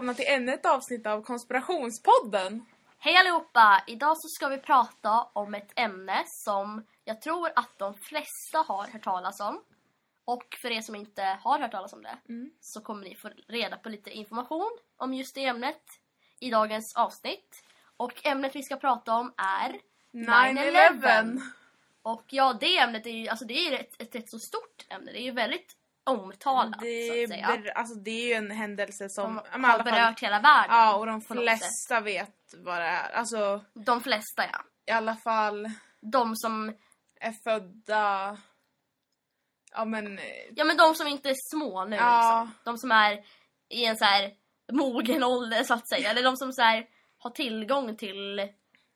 välkomna till ännu ett avsnitt av Konspirationspodden. Hej allihopa! Idag så ska vi prata om ett ämne som jag tror att de flesta har hört talas om. Och för er som inte har hört talas om det Mm. så kommer ni få reda på lite information om just det ämnet i dagens avsnitt. Och ämnet vi ska prata om är 9-11. Och ja, det ämnet är ju, alltså det är ett, ett, ett så stort ämne. Det är ju väldigt omtalat Det så är, att säga. alltså, det är ju en händelse som... Som har alla fall- berört hela världen. Ja, och de flesta vet vad det är. Alltså, De flesta ja. i alla fall De som, är födda... Ja, men... eh, ja men de som inte är små nu Ja. liksom. De som är i en så här mogen ålder så att säga. Eller de som så här har tillgång till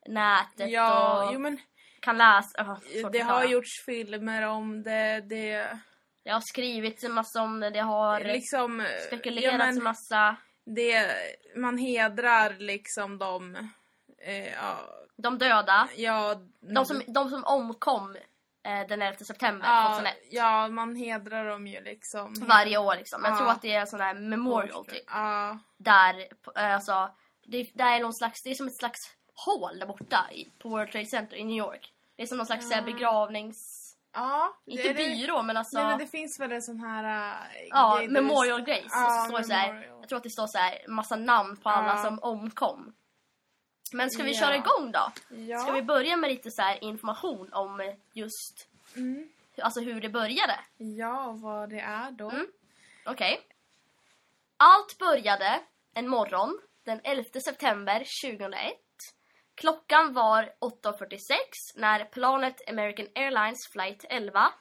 nätet Ja, och jo men kan läsa. Oh, det har gjorts filmer om det. Det Det har skrivits en massa om det. Det har liksom... eh, spekulerats ja, en massa. det, man hedrar liksom de... Eh, ja, De döda. ja, De som, de som omkom eh, den 11 september ja, 2001. ja, man hedrar dem ju liksom. Varje år liksom. Jag Ja. tror att det är en sån här memorial typ. Ja, Där, eh, alltså, det, det är någon slags, det är som ett slags hål där borta i, på World Trade Center i New York. Det är som någon slags Ja. ja. begravnings... ja. Inte det- byrå men alltså... Nej men det finns väl en sån här... äh, ja, grej memorial grace. Ja, och så här, memorial. jag tror att det står så här massa namn på alla Ja. som omkom. Men ska vi Ja. köra igång då? Ja. Ska vi börja med lite så information om just Mm. alltså hur det började? Ja, och vad det är då. Mm. Okej. Allt började en morgon den 11 september 2001. Klockan var 8.46 när planet American Airlines flight 11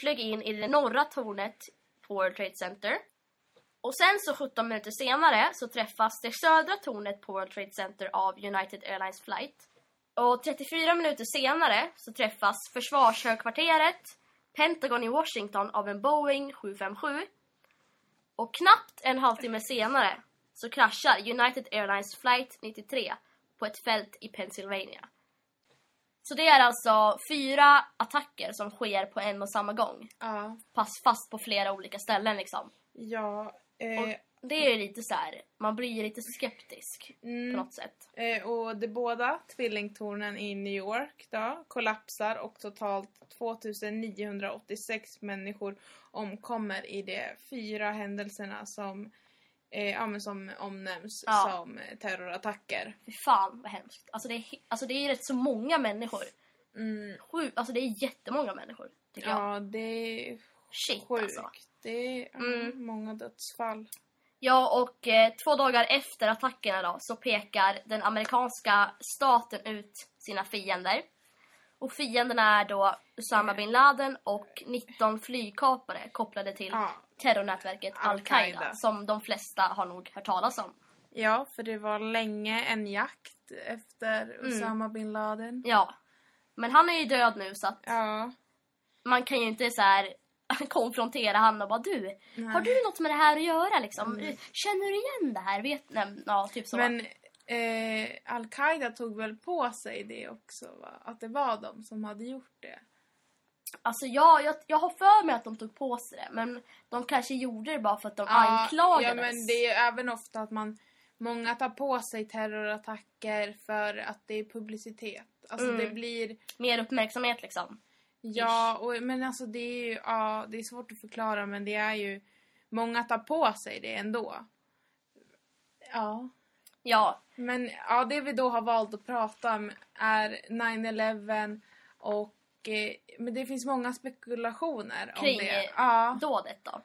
flög in i det norra tornet på World Trade Center. Och sen så 17 minuter senare så träffas det södra tornet på World Trade Center av United Airlines flight. Och 34 minuter senare så träffas försvarshögkvarteret Pentagon i Washington av en Boeing 757 och knappt en halvtimme senare så kraschar United Airlines flight 93 på ett fält i Pennsylvania. Så det är alltså fyra attacker som sker på en och samma gång. Ja. Fast, fast på flera olika ställen liksom. Ja. Eh, Och det är lite så här, man blir ju lite skeptisk på mm, något sätt. eh, och de båda tvillingtornen i New York då, kollapsar och totalt 2986 människor omkommer i de fyra händelserna som, eh, ja, men som omnämns Ja. som terrorattacker. Fy fan vad hemskt. Alltså det är, alltså det är rätt så många människor. Mm, Sju, alltså det är jättemånga människor. Tycker jag. ja, det är Shit sjukt. alltså. Det är Mm. många dödsfall. Ja, och eh, två dagar efter attackerna då så pekar den amerikanska staten ut sina fiender. Och fienderna är då Osama bin Laden och 19 flygkapare kopplade till Ja. terrornätverket Al-Qaida. Al-Qaida som de flesta har nog hört talas om. Ja, för det var länge en jakt efter Mm. Osama bin Laden. Ja. Men han är ju död nu så att Ja. man kan ju inte så här konfrontera han och bara du, har du något med det här att göra liksom? Känner du igen det här? Vet, nej, ja, typ så. Men eh, Al-Qaida tog väl på sig det också va? Att det var de som hade gjort det. Alltså jag, jag, jag har för mig att de tog på sig det, men de kanske gjorde det bara för att de anklagades. Ja men det är ju även ofta att man Många tar på sig terrorattacker för att det är publicitet. Alltså Mm. det blir Mer uppmärksamhet liksom. Ja, och, men alltså det är ju ja, det är svårt att förklara men det är ju Många tar på sig det ändå. Ja. Ja, Men ja, det vi då har valt att prata om är 9-11 och eh, men det finns många spekulationer Kring, om det. eh, Ja, dådet då.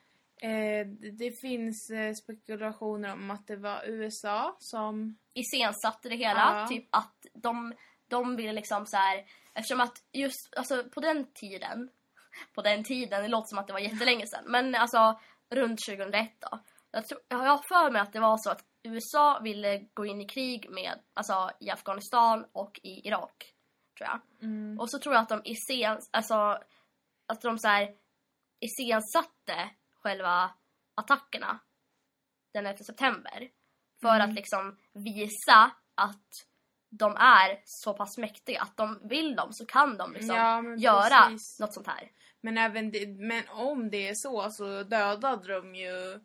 eh, det- finns spekulationer om att det var USA som... Iscensatte det hela. Ja. Typ att de, de ville liksom så här, eftersom att just alltså på den tiden, på den tiden, det låter som att det var jättelänge sedan, men alltså runt 2001 då. Jag, tror, jag har för mig att det var så att USA ville gå in i krig med, alltså i Afghanistan och i Irak, tror jag. Mm, Och så tror jag att de iscen, alltså, att de så här iscensatte själva attackerna den 11 september. För Mm. att liksom visa att de är så pass mäktiga. Att de vill dem så kan de liksom Ja, göra precis. något sånt här. Men, även det, men om det är så så dödade de ju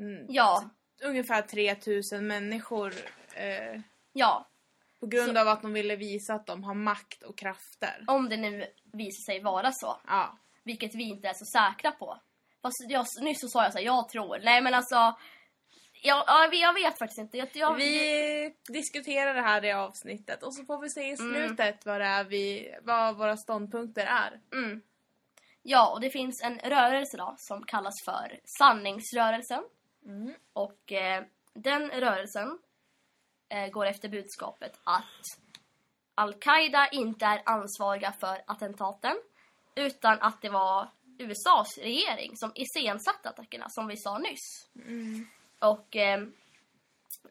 mm, Ja, ungefär 3000 människor eh, Ja, på grund Så- av att de ville visa att de har makt och krafter. om det nu visar sig vara så. Ja. Vilket vi inte är så säkra på. Fast jag, nyss så sa jag så här, jag tror. Nej men alltså. Jag, jag, vet faktiskt inte. Jag, jag, Vi diskuterar det här i avsnittet och så får vi se i Mm. slutet vad, det är vi, vad våra ståndpunkter är. Mm. Ja, och det finns en rörelse då som kallas för sanningsrörelsen. Mm. Och eh, den rörelsen eh, går efter budskapet att Al-Qaida inte är ansvariga för attentaten utan att det var USAs regering som iscensatte attackerna som vi sa nyss. Mm. Och eh,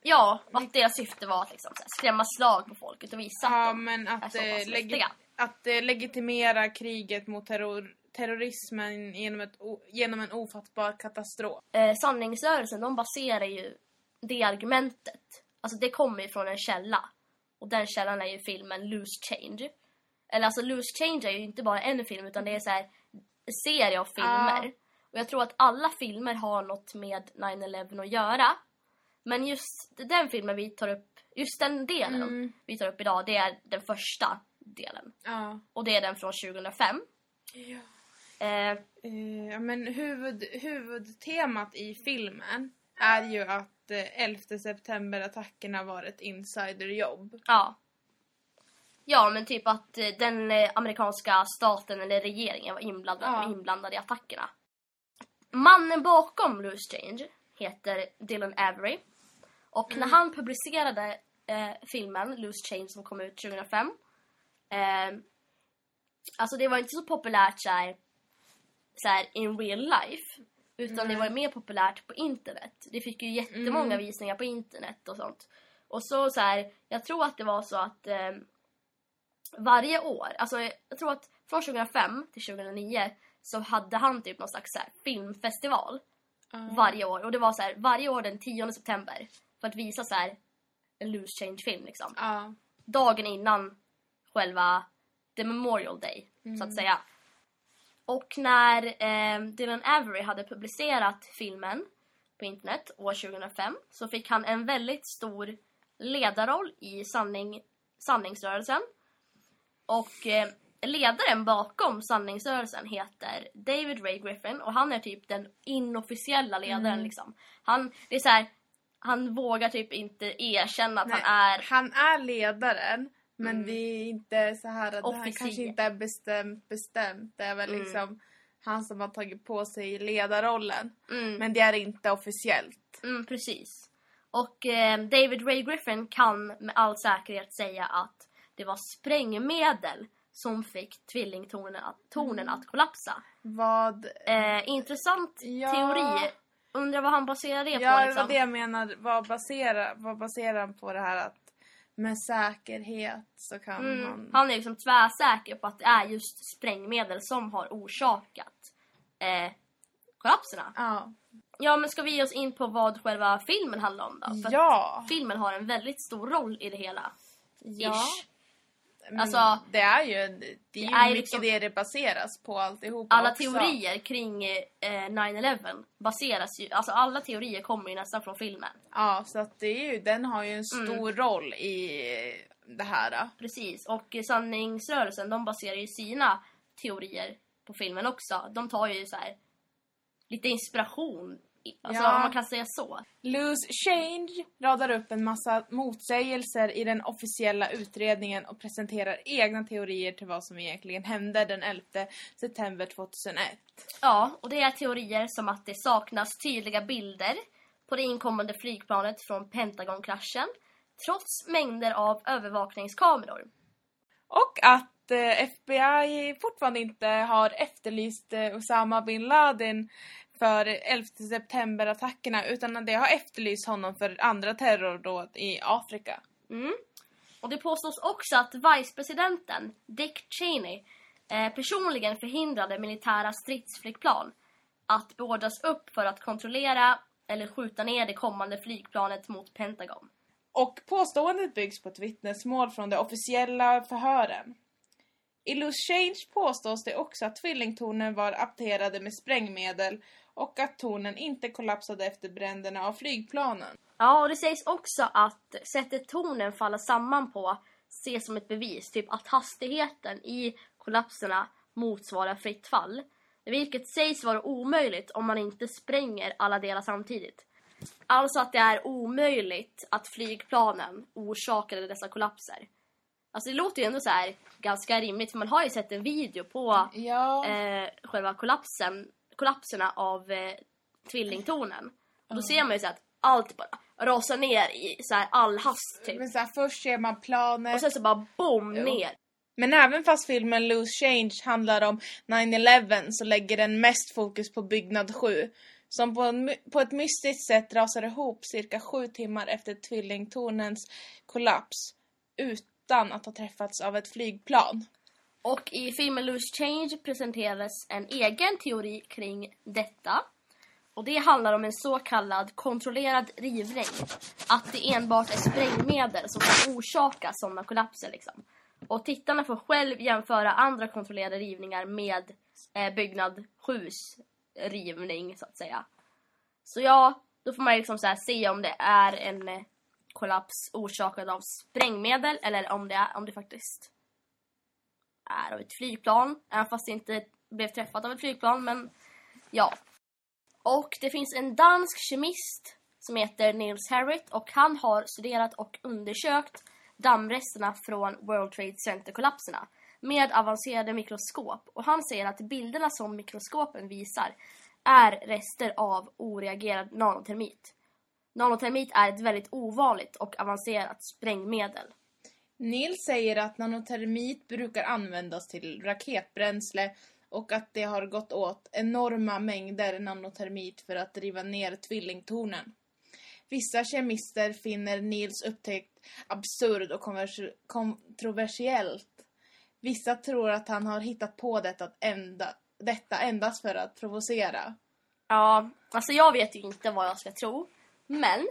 ja, att deras syfte var att liksom, skrämma slag på folket och visa Ja, att de men är att, så eh, pass mäktiga. att eh, legitimera kriget mot terror terrorismen genom, ett genom en ofattbar katastrof. eh, sanningsrörelsen de baserar ju det argumentet. Alltså det kommer ju från en källa. Och den källan är ju filmen Loose Change. Eller alltså Loose Change är ju inte bara en film utan det är så här en serie av filmer. Ja. Och jag tror att alla filmer har något med 9-11 att göra. Men just den filmen vi tar upp, just den delen Mm. vi tar upp idag, det är den första delen. Ja. Och det är den från 2005. ja. Eh, Eh, men huvud, huvudtemat i filmen är ju att eh, 11 september-attackerna var ett insiderjobb. Ja. Ja, men typ att eh, den eh, amerikanska staten eller regeringen var inblandad, Ja. inblandad i attackerna. Mannen bakom Loose Change heter Dylan Avery. Och när han publicerade eh, filmen Loose Change som kom ut 2005. Eh, alltså det var inte så populärt så här, så här in real life. Utan det Nej. var mer populärt på internet. Det fick ju jättemånga Mm. visningar på internet och sånt. Och så så här, jag tror att det var så att eh, varje år, alltså jag tror att från 2005 till 2009 så hade han typ någon slags så här, filmfestival Ja. varje år. Och det var så här, varje år den 10 september för att visa så här en loose change film liksom. Ja. Dagen innan själva the memorial day så Mm. att säga. Och när eh, Dylan Avery hade publicerat filmen på internet år 2005 så fick han en väldigt stor ledarroll i sanning, sanningsrörelsen. Och eh, ledaren bakom sanningsrörelsen heter David Ray Griffin och han är typ den inofficiella ledaren Mm. liksom. Han, det är så här, han vågar typ inte erkänna att Nej, han är Han är ledaren, men Mm. det är inte så här att det här kanske inte är bestämt bestämt. Det är väl Mm. liksom han som har tagit på sig ledarrollen. mm, Men det är inte officiellt. mm, precis. Och eh, David Ray Griffin kan med all säkerhet säga att det var sprängmedel som fick tvillingtornen att, tornen Mm. att kollapsa. Vad... Eh, intressant Ja. teori. Undrar vad han baserar det Ja, på det liksom. var det jag menar. Vad baserar, vad baserar han på det här att med säkerhet så kan Mm. han... Han är liksom tvärsäker på att det är just sprängmedel som har orsakat eh, kollapserna. Ja. Ja, men ska vi ge oss in på vad själva filmen handlar om då? För Ja. filmen har en väldigt stor roll i det hela. ja. Ish. Alltså- det är ju, det är ju är mycket liksom- det det baseras på alltihopa Alla också. teorier kring eh, 9-11 baseras ju, alltså alla teorier kommer ju nästan från filmen. Ja, så att det är ju, den har ju en Mm. stor roll i det här. då. Precis, och sanningsrörelsen de baserar ju sina teorier på filmen också. De tar ju så här lite inspiration, alltså Ja. om man kan säga så. Loose Change radar upp en massa motsägelser i den officiella utredningen och presenterar egna teorier till vad som egentligen hände den 11 september 2001. Ja, och det är teorier som att det saknas tydliga bilder på det inkommande flygplanet från Pentagonkraschen trots mängder av övervakningskameror. Och att eh, FBI fortfarande inte har efterlyst eh, Osama bin Laden för 11 september-attackerna utan att det har efterlyst honom för andra terrordåd i Afrika. Mm. Och det påstås också att vicepresidenten Dick Cheney eh, personligen förhindrade militära stridsflygplan att beordras upp för att kontrollera eller skjuta ner det kommande flygplanet mot Pentagon. Och påståendet byggs på ett vittnesmål från de officiella förhören. I Loose Change påstås det också att tvillingtornen var apterade med sprängmedel och att tornen inte kollapsade efter bränderna av flygplanen. Ja, och det sägs också att sättet tornen faller samman på ses som ett bevis, typ att hastigheten i kollapserna motsvarar fritt fall. Vilket sägs vara omöjligt om man inte spränger alla delar samtidigt. Alltså att det är omöjligt att flygplanen orsakade dessa kollapser. Alltså det låter ju ändå så här ganska rimligt för man har ju sett en video på Ja, eh, själva kollapsen, kollapserna av eh, tvillingtornen. Och då ser man ju så att allt bara rasar ner i så här all hast typ. men så här, först ser man planet. Och sen så bara boom Jo. ner. Men även fast filmen Loose Change handlar om 9-11 så lägger den mest fokus på byggnad 7. Som på, en, på ett mystiskt sätt rasar ihop cirka sju timmar efter tvillingtornens kollaps. Utan att ha träffats av ett flygplan. Och i filmen Loose Change presenterades en egen teori kring detta. Och det handlar om en så kallad kontrollerad rivning. Att det enbart är sprängmedel som kan orsaka sådana kollapser. Liksom. Och tittarna får själv jämföra andra kontrollerade rivningar med eh, byggnad 7 rivning så att säga. Så ja, då får man liksom så här se om det är en eh, kollaps orsakad av sprängmedel eller om det, är, om det faktiskt är av ett flygplan. Även fast det inte blev träffat av ett flygplan. Men ja. Och det finns en dansk kemist som heter Niels Harrit och han har studerat och undersökt dammresterna från World Trade Center-kollapserna med avancerade mikroskop. Och han säger att bilderna som mikroskopen visar är rester av oreagerad nanotermit. Nanotermit är ett väldigt ovanligt och avancerat sprängmedel. Nils säger att nanotermit brukar användas till raketbränsle och att det har gått åt enorma mängder nanotermit för att driva ner tvillingtornen. Vissa kemister finner Nils upptäckt absurd och kontroversiellt. Vissa tror att han har hittat på detta, enda, detta endast för att provocera. Ja, alltså jag vet ju inte vad jag ska tro. Men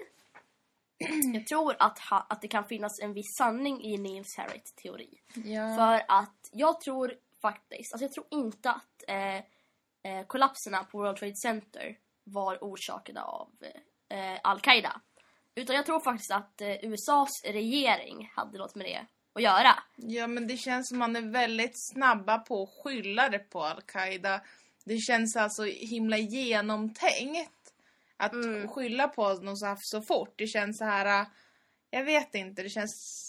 jag tror att, ha, att det kan finnas en viss sanning i Niels Harrit teori. Ja. För att jag tror faktiskt, alltså jag tror inte att eh, eh, kollapserna på World Trade Center var orsakade av eh, Al-Qaida. Utan jag tror faktiskt att eh, USAs regering hade något med det att göra. Ja, men det känns som man är väldigt snabba på att skylla det på Al-Qaida. Det känns alltså himla genomtänkt att Mm. skylla på något så, så fort. Det känns så här, äh, jag vet inte, det känns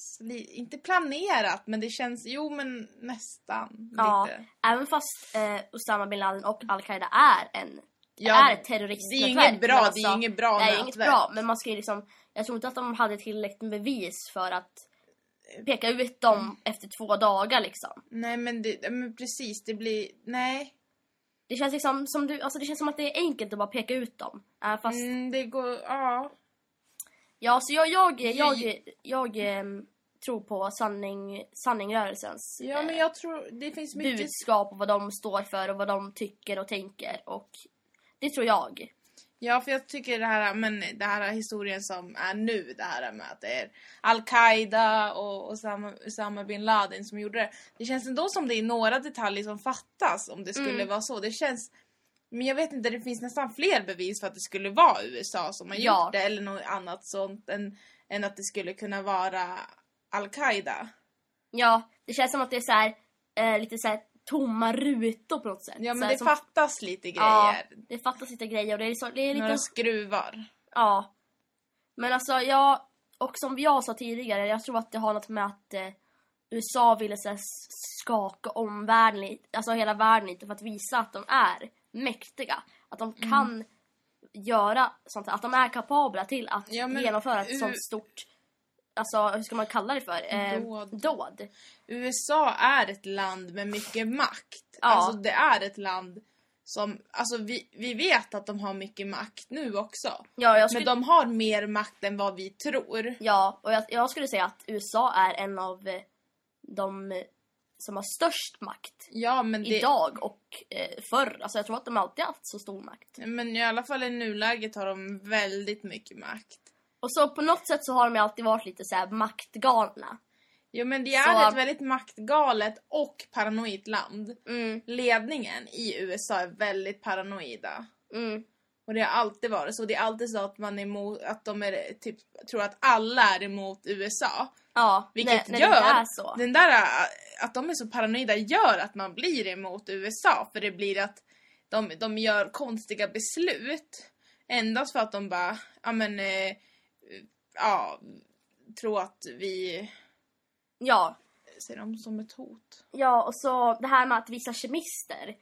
inte planerat, men det känns, jo men nästan Ja, lite. även fast eh, Osama bin Laden och Al-Qaida är en Ja, är ett terroristnätverk. det är inget bra, men det är alltså, inget bra Det är inget bra, men man ska ju liksom... Jag tror inte att de hade tillräckligt med bevis för att peka ut dem Mm. efter två dagar liksom. Nej men, det, men precis, det blir, nej. Det känns liksom som du, alltså det känns som att det är enkelt att bara peka ut dem. Äh, fast, Mm, det går, ja. ja, så jag, jag, jag, Jag- jag, ehm, tror på sanning, sanningrörelsens Ja men eh, jag tror, det finns mycket budskap och vad de står för och vad de tycker och tänker och det tror jag. Ja, för jag tycker det här, men det här historien som är nu, det här med att det är Al-Qaida och Osama, Osama bin Laden som gjorde det. Det känns ändå som det är några detaljer som fattas om det skulle Mm. vara så. Det känns... Men jag vet inte, det finns nästan fler bevis för att det skulle vara USA som har gjort Ja. det eller något annat sånt än, än att det skulle kunna vara Al-Qaida. Ja, det känns som att det är så här, eh, lite så här tomma rutor på något sätt. Ja, men här det som- fattas lite Ja, grejer. det fattas lite grejer och det är, så, det är lite... Några skruvar. Ja. Men alltså, jag... Och som jag sa tidigare, jag tror att det har något med att eh, USA ville så här, skaka om världen, alltså hela världen lite för att visa att de är mäktiga. Att de Mm. kan göra sånt här, att de är kapabla till att Ja, genomföra ett sånt stort, alltså hur ska man kalla det för? Eh, Dåd. dåd. USA är ett land med mycket makt. Ja. Alltså det är ett land som, alltså vi, vi vet att de har mycket makt nu också. Ja, skulle, Men de har mer makt än vad vi tror. ja, och jag, jag skulle säga att USA är en av eh, de som har störst makt Ja men det, idag och eh, förr. Alltså jag tror att de alltid haft så stor makt. men i alla fall i nuläget har de väldigt mycket makt. Och så på något sätt så har de ju alltid varit lite så här maktgalna. Ja men det Så- är ett väldigt maktgalet och paranoid land. Mm. Ledningen i USA är väldigt paranoida. Mm. Och det har alltid varit så. Det är alltid så att man är emot, att de är typ, tror att alla är emot USA. Ja, Vilket när, när gör, det är så. den där att de är så paranoida gör att man blir emot USA. För det blir att de, de gör konstiga beslut. Endast för att de bara, ja men, eh, ja, tror att vi Ja, ser dem som ett hot. Ja, och så det här med att vissa kemister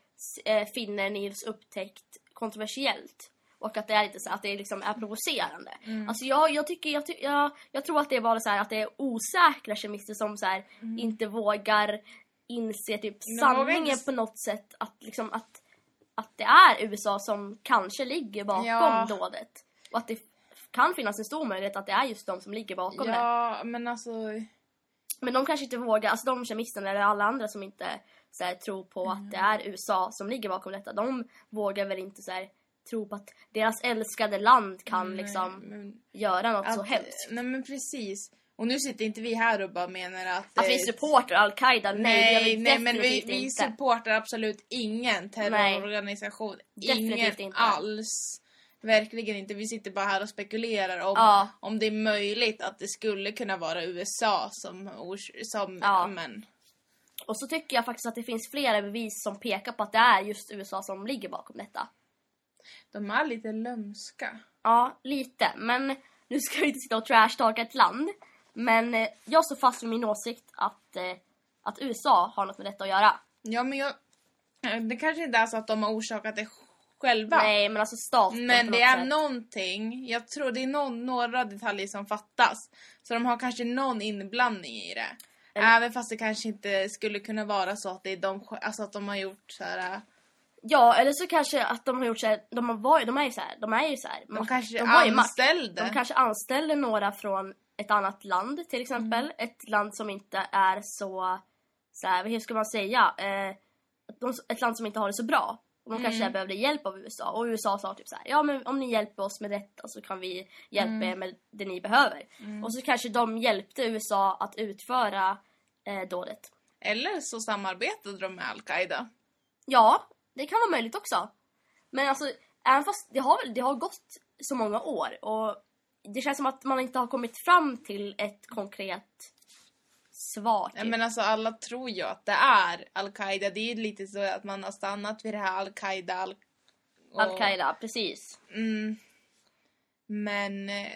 eh, finner Nils upptäckt kontroversiellt. Och att det är lite så att det liksom är provocerande. Mm. Alltså jag, jag tycker, jag, jag, jag tror att det är bara så att det är osäkra kemister som så här inte vågar inse typ Mm. Sanningen inte- på något sätt. Att liksom att, att det är USA som kanske ligger bakom Ja. dådet. Och att det kan finnas en stor möjlighet att det är just de som ligger bakom det. Ja, men alltså, Men de kanske inte vågar, alltså de kemisterna eller alla andra som inte så här, tror på att det är USA som ligger bakom detta. De vågar väl inte så här, tro på att deras älskade land kan liksom men, göra något så att- hemskt. Nej men precis. Och nu sitter inte vi här och bara menar att... Att eh, vi supportar Al-Qaida, nej, Nej, nej men vi, vi inte. supportar absolut ingen terrororganisation. Definitivt Ingen inte. alls. Verkligen inte. Vi sitter bara här och spekulerar om, Ja. om det är möjligt att det skulle kunna vara USA som... som Ja. Men, Och så tycker jag faktiskt att det finns flera bevis som pekar på att det är just USA som ligger bakom detta. de är lite lömska. Ja, lite. Men nu ska vi inte sitta och trashtalka ett land. Men eh, jag står fast vid min åsikt att, eh, att USA har något med detta att göra. Ja men jag... Det kanske inte är så att de har orsakat det själva. Nej, men alltså staten Men det är sätt. någonting, jag tror det är någon, några detaljer som fattas. Så de har kanske någon inblandning i det. Eller- Även fast det kanske inte skulle kunna vara så att det är de, alltså att de har gjort så här. äh, Ja, eller så kanske att de har gjort så här, de, har varit, de är ju så här, de är ju så här, De kanske makt. anställde. De kanske anställer några från ett annat land till exempel. Mm. Ett land som inte är så, så här, hur ska man säga, eh, de, ett land som inte har det så bra. Och de kanske Mm. behövde hjälp av USA. Och USA sa typ så här, ja men om ni hjälper oss med detta så kan vi hjälpa Mm. er med det ni behöver. Och så kanske de hjälpte USA att utföra eh, dådet. Eller så samarbetade de med Al-Qaida. Ja, det kan vara möjligt också. Men alltså, även fast det har, det har gått så många år och det känns som att man inte har kommit fram till ett konkret Nej, Typ. Men alltså alla tror ju att det är Al-Qaida. Det är ju lite så att man har stannat vid det här Al-Qaida. Al- och- Al-Qaida, precis. Mm. Men, eh,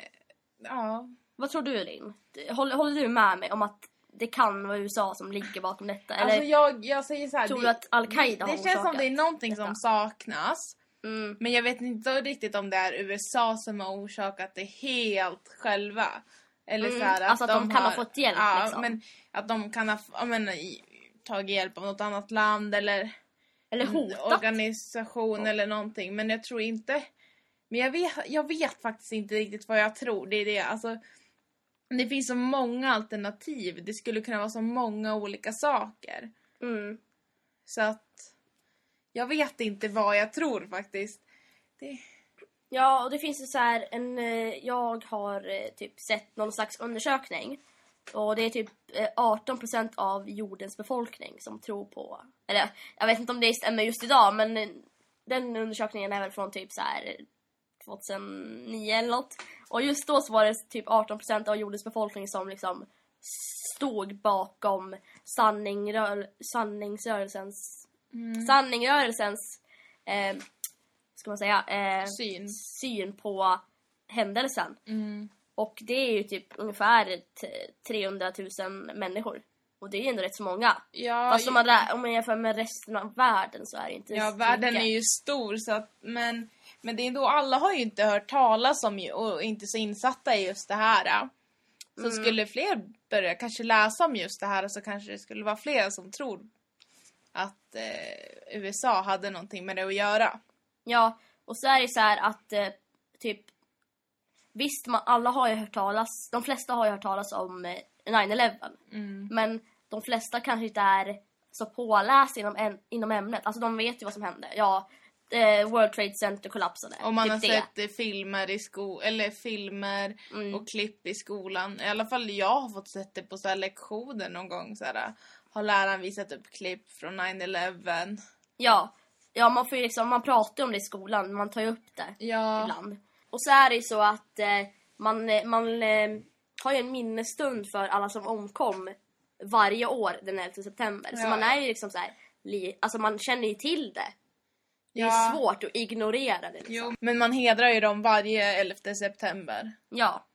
ja. Vad tror du Linn? Håller, håller du med mig om att det kan vara USA som ligger bakom detta? Eller Alltså jag, jag säger så här. tror det- du att Al-Qaida Det har känns som det är någonting detta? som saknas. Mm, Men jag vet inte riktigt om det är USA som har orsakat det helt själva. Eller Mm, så här, alltså att de kan ha har, fått hjälp, Ja, liksom. men att de kan ha ja, men, tagit hjälp av något annat land eller eller Mm, hotat? organisation eller någonting. Men jag tror inte... Men jag vet, jag vet faktiskt inte riktigt vad jag tror. Det är det, alltså... Det finns så många alternativ. Det skulle kunna vara så många olika saker. Mm. Så att... Jag vet inte vad jag tror faktiskt. Det, Ja, och det finns ju så här en... eh, Jag har eh, typ sett någon slags undersökning. Och det är typ eh, 18% av jordens befolkning som tror på... Eller jag vet inte om det stämmer just idag, men eh, den undersökningen är väl från typ så här 2009 eller något. Och just då så var det typ 18% av jordens befolkning som liksom stod bakom sanningrör, sanningsrörelsens... Sanningrörelsens... Eh, ska man säga? Eh, syn. syn på händelsen. Mm. Och det är ju typ ungefär t- 300 000 människor. Och det är ju ändå rätt så många. Ja, Fast om man, om man jämför med resten av världen så är det inte ja så världen mycket. är ju stor så att, men, men det är då alla har ju inte hört talas om och inte så insatta i just det här. Så Mm. skulle fler börja kanske läsa om just det här så kanske det skulle vara fler som tror att eh, USA hade någonting med det att göra. Ja, och så är det så här att eh, typ Visst, man, alla har ju hört talas, de flesta har ju hört talas om eh, 9-11. Mm. Men de flesta kanske inte är så pålästa inom, en, inom ämnet. Alltså de vet ju vad som hände. Ja, eh, World Trade Center kollapsade. Om man typ har det. sett eh, filmer i sko eller filmer Mm. och klipp i skolan. I alla fall jag har fått sett det på så lektioner någon gång. Så här, har läraren visat upp klipp från 9-11. Ja, Ja, man får ju liksom, man pratar om det i skolan, man tar ju upp det Ja. ibland. Och så är det ju så att eh, man, eh, man eh, har ju en minnesstund för alla som omkom varje år den 11 september. Så Ja. man är ju liksom så här, li, alltså man känner ju till det. Det är Ja. svårt att ignorera det liksom. Jo, men man hedrar ju dem varje 11 september. Ja.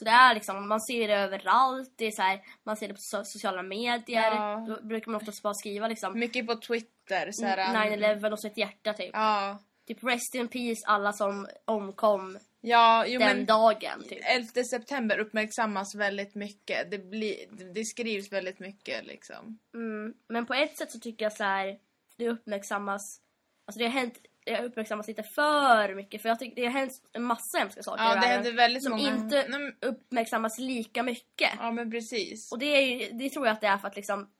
Så det är liksom, man ser det överallt, det är så här, man ser det på so sociala medier. Ja. Då brukar man oftast bara skriva liksom Mycket på Twitter. Så här, 9-11 och så ett hjärta typ. Ja. Typ rest in peace alla som omkom Ja, jo den men dagen typ. 11 september uppmärksammas väldigt mycket. Det, blir, det skrivs väldigt mycket liksom. Mm. Men på ett sätt så tycker jag så här, det uppmärksammas, alltså det har hänt, det uppmärksammas lite för mycket för jag tycker det har hänt en massa hemska saker Ja, det händer väldigt som många... inte Nej, uppmärksammas lika mycket. Ja, men precis. Och det, är ju, det tror jag att det är för att liksom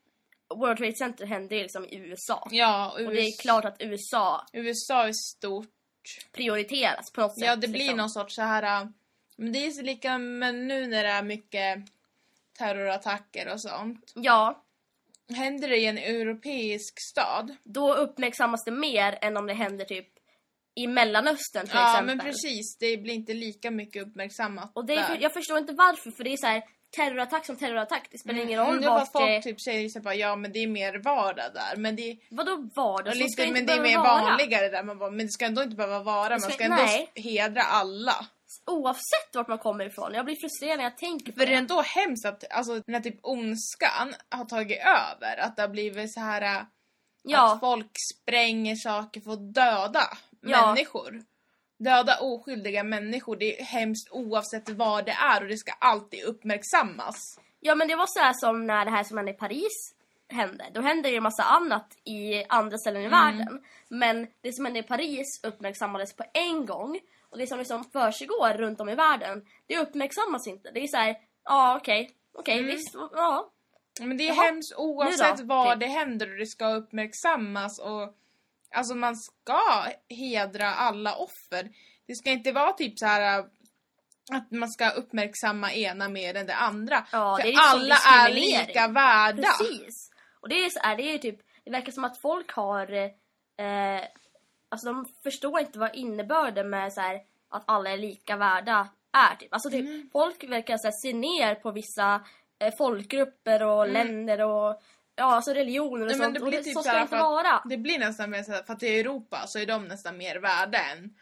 World Trade Center hände ju liksom i USA. Ja, Och det är klart att USA USA är stort. prioriteras på något sätt. Ja, det blir liksom. någon sorts så här... äh, Men det är lika men nu när det är mycket terrorattacker och sånt. Ja, Händer det i en europeisk stad? då uppmärksammas det mer än om det händer typ i Mellanöstern till Ja, exempel. men precis. Det blir inte lika mycket uppmärksammat Och det är, där. jag förstår inte varför, för det är så här terrorattack som terrorattack. Det spelar ingen roll Mm, vart folk det... typ säger så bara, ja men det är mer vardag där. Men det, Vadå vardag? ska lite, men det är mer vara. vanligare där. Man bara, men det ska ändå inte behöva vara. Det Man ska- ska ändå nej. hedra alla. Oavsett vart man kommer ifrån. Jag blir frustrerad när jag tänker på För det är det. ändå hemskt att alltså, den här typ ondskan har tagit över. Att det har blivit så här äh, Ja. att folk spränger saker för att döda Ja. människor. Döda oskyldiga människor. Det är hemskt oavsett vad det är och det ska alltid uppmärksammas. ja, men det var så här som när det här som hände i Paris hände. Då hände ju en massa annat i andra ställen i Mm. världen. Men det som hände i Paris uppmärksammades på en gång. Och det som liksom försiggår runt om i världen, det uppmärksammas inte. Det är så här, ja okej, okej Mm. visst, ja. Men det är Jaha. hemskt oavsett vad Typ. det händer och det ska uppmärksammas och alltså man ska hedra alla offer. Det ska inte vara typ så här äh, att man ska uppmärksamma ena mer än det andra. Ja, För det är alla är lika värda. Precis. Och det är så här, det är typ, det verkar som att folk har, eh, alltså de förstår inte vad innebörden med så här, att alla är lika värda är. Typ. Alltså typ, Mm. folk verkar så här, se ner på vissa eh, folkgrupper och länder och ja, alltså religioner och Nej, sånt. det och det, typ så ska det inte vara. Det blir nästan mer så här, för att i Europa så är de nästan mer värda än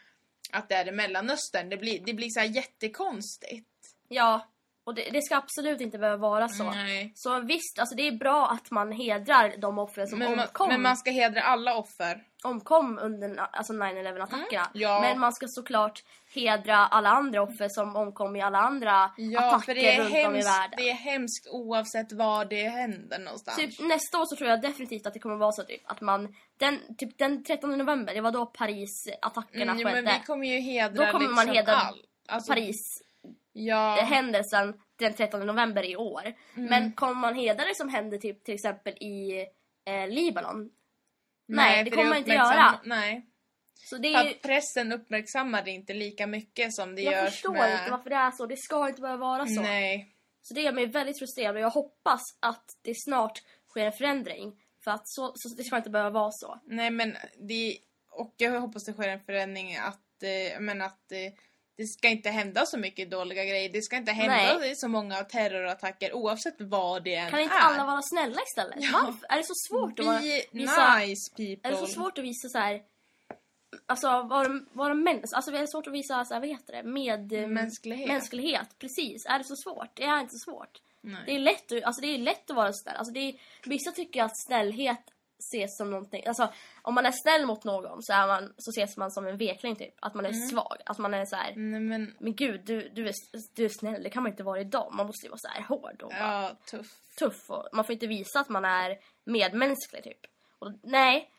att det är i Mellanöstern. Det blir, det blir så här jättekonstigt. Ja, och det, det ska absolut inte behöva vara så. Nej. Så visst, alltså det är bra att man hedrar de offren som Men man, omkom. men man ska hedra alla offer. omkom under alltså 9-11 attackerna. Mm, ja. Men man ska såklart hedra alla andra offer som omkom i alla andra Ja, attacker runt om i hemskt, världen. det är hemskt oavsett var det händer någonstans. Typ nästa år så tror jag definitivt att det kommer vara så typ att man den, typ den 13 november, det var då Paris-attackerna Mm, skedde. men vi kommer ju hedra Då kommer liksom man hedra all. Alltså, Ja. Paris-händelsen den 13 november i år. Mm. Men kommer man hedra det som hände typ till exempel i eh, Libanon? Nej, det för kommer man inte göra. Nej. Så det är ju, att pressen uppmärksammar det inte lika mycket som det jag görs förstår med... inte varför det är så. Det ska inte behöva vara så. Nej. Så det gör mig väldigt frustrerad och jag hoppas att det snart sker en förändring. För att så, så det ska inte behöva vara så. Nej men det... Och jag hoppas det sker en förändring att... Eh, men att eh, det ska inte hända så mycket dåliga grejer. Det ska inte hända Nej. så många terrorattacker oavsett vad det än Kan inte är. alla vara snälla istället? Ja. Är det så svårt att vara, Be visa... nice people. Är det så svårt att visa så här... Alltså vara, vara människa, alltså är det svårt att visa så här, vad heter det? Med... eh, Mänsklighet. Mänsklighet, precis. Är det så svårt? Det är inte så svårt. Nej. Det är lätt, att- alltså det är lätt att vara snäll. Alltså det är, vissa tycker att snällhet ses som någonting, alltså om man är snäll mot någon så, är man, så ses man som en vekling typ. Att man är svag, att man är så här. Nej men... Men gud, du, du, är, du är snäll, det kan man inte vara idag. Man måste ju vara så här hård och Ja, tuff. tuff. Och man får inte visa att man är medmänsklig typ. Och nej,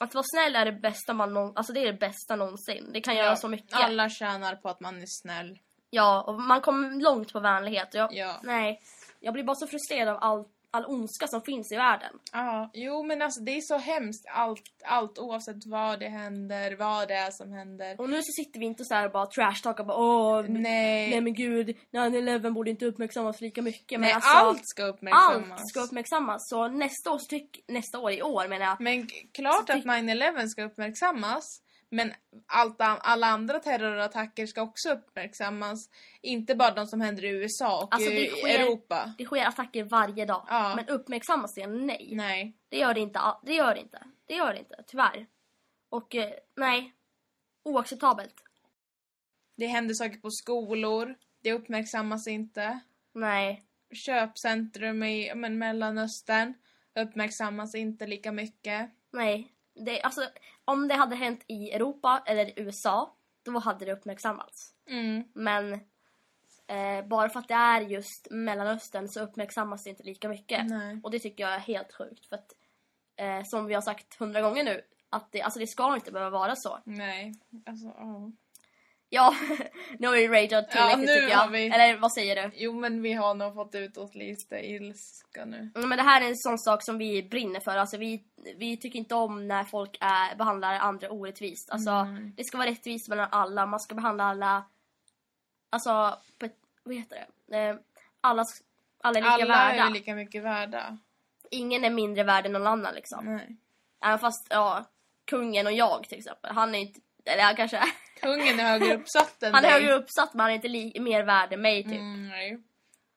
att vara snäll är det bästa man någon, alltså det är det bästa någonsin. Det kan göra så mycket. Alla tjänar på att man är snäll. Ja, och man kommer långt på vänlighet. Jag, Ja. Nej, jag blir bara så frustrerad av all, all ondska som finns i världen. Ja, jo men alltså det är så hemskt allt, allt oavsett vad det händer, vad det är som händer. Och nu så sitter vi inte så här och bara trashtalkar bara åh, Nej, nej men gud, 9-11 borde inte uppmärksammas lika mycket. nej men alltså, allt ska uppmärksammas. allt ska uppmärksammas. Så nästa år, så tyck, nästa år i år menar jag, Men klart att ty- 9-11 ska uppmärksammas. Men allt, alla andra terrorattacker ska också uppmärksammas. Inte bara de som händer i USA och Alltså, det sker- Europa. det sker attacker varje dag. Ja. Men uppmärksammas det? Nej. Nej. Det gör det inte. Det gör det inte. Det gör det inte, tyvärr. Och eh, nej, oacceptabelt. Det händer saker på skolor. Det uppmärksammas inte. Nej. Köpcentrum i men, Mellanöstern uppmärksammas inte lika mycket. Nej. Det, alltså, om det hade hänt i Europa eller USA, då hade det uppmärksammats. Mm. Men eh, bara för att det är just Mellanöstern så uppmärksammas det inte lika mycket. Nej. Och det tycker jag är helt sjukt. För att, eh, som vi har sagt hundra gånger nu, att det, alltså det ska inte behöva vara så. Nej. Alltså, ja. Ja, nu har vi rageat tillräckligt nu tycker jag. vi- Eller vad säger du? Jo men vi har nog fått ut oss lite ilska nu. Mm, Men det här är en sån sak som vi brinner för. Alltså vi, vi tycker inte om när folk är, behandlar andra orättvist. Alltså, Mm. Det ska vara rättvist mellan alla. Man ska behandla alla... Alltså, på ett, vad heter det? Eh, alla, alla är lika Alla värda. är lika mycket värda. Ingen är mindre värd än någon annan liksom. Nej. Även fast, ja, kungen och jag till exempel. Han är inte... Eller han kanske är... Kungen är högre uppsatt än Han är dig. högre uppsatt men han är inte li, mer värd än mig typ. Mm, nej.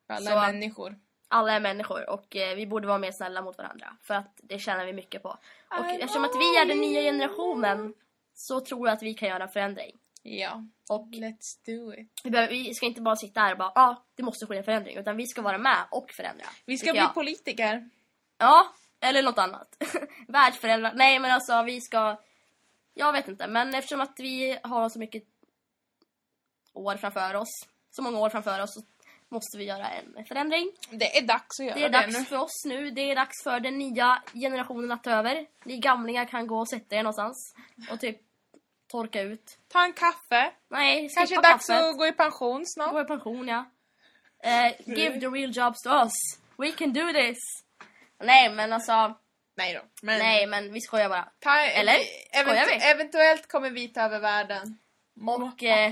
Alla Så- är människor. Alla är människor och eh, vi borde vara mer snälla mot varandra. För att det tjänar vi mycket på. Och I eftersom att vi är den nya generationen så tror jag att vi kan göra en förändring. Ja. Och Let's do it. vi, behöver, vi ska inte bara sitta här och bara ja, ah, det måste ske en förändring. Utan vi ska vara med och förändra. Vi ska tycker bli jag. politiker. Ja, eller något annat. Världsföräldrar. Nej men alltså vi ska... Jag vet inte, men eftersom att vi har så mycket år framför oss, så många år framför oss, så måste vi göra en förändring. Det är dags att göra Det är det, dags nu. för oss nu. Det är dags för den nya generationen att ta över. Ni gamlingar kan gå och sätta er någonstans och typ torka ut. Ta en kaffe. Nej, Kanske är dags kaffet. att gå i pension snart. Gå i pension, ja. Eh, give the real jobs to us. We can do this. Nej, men alltså... Nej då. Men Nej, men vi skojar bara. Ta, Eller? Skojar vi? Eventuellt kommer vi ta över världen. Och, eh,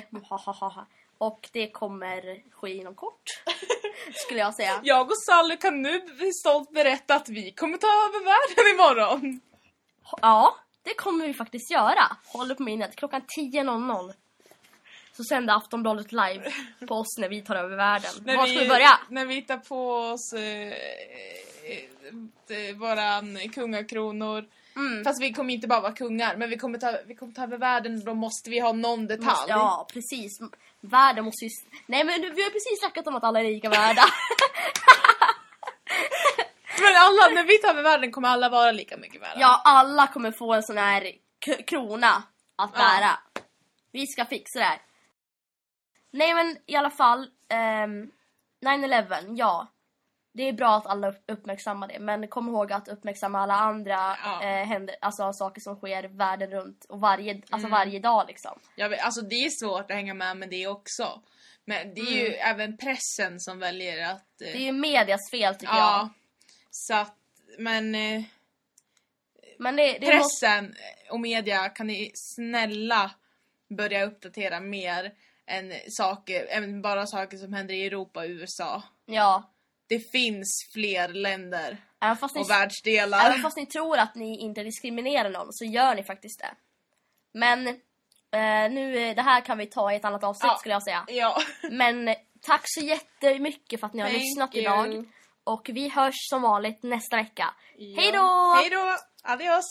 och det kommer ske inom kort. skulle jag säga. Jag och Sally kan nu stolt berätta att vi kommer ta över världen imorgon. Ja, det kommer vi faktiskt göra. Håll upp minnet. Klockan 10.00 så sänder Aftonbladet live på oss när vi tar över världen. Var ska vi börja? När vi tar på oss eh, eh, våran kungakronor. Mm. Fast vi kommer inte bara vara kungar, men vi kommer ta, vi kommer ta över världen och då måste vi ha någon detalj. Ja, precis. Världen måste ju... Nej men vi har precis snackat om att alla är lika värda. Men alla, när vi tar över världen kommer alla vara lika mycket värda. ja, alla kommer få en sån här krona att Ja. bära. Vi ska fixa det här. Nej men i alla fall, ehm, 9-11, ja. Det är bra att alla upp- uppmärksammar det, men kom ihåg att uppmärksamma alla andra Ja. eh, händer, alltså saker som sker världen runt och varje, alltså Mm. varje dag liksom. Jag vet, alltså det är svårt att hänga med med det också. Men det är ju även pressen som väljer att... eh, Mm. Det är ju medias fel tycker jag. ja. Så att, men eh, Men det, det måste, pressen och media kan ni snälla börja uppdatera mer än saker, än bara saker som händer i Europa och USA. ja. Det finns fler länder Även fast, ni, och världsdelar. även fast ni tror att ni inte diskriminerar någon så gör ni faktiskt det. Men eh, nu, det här kan vi ta i ett annat avsnitt Ja. skulle jag säga. Ja. Men tack så jättemycket för att ni har Thank lyssnat you. idag. Och vi hörs som vanligt nästa vecka. Hej då! Hej då! Adios!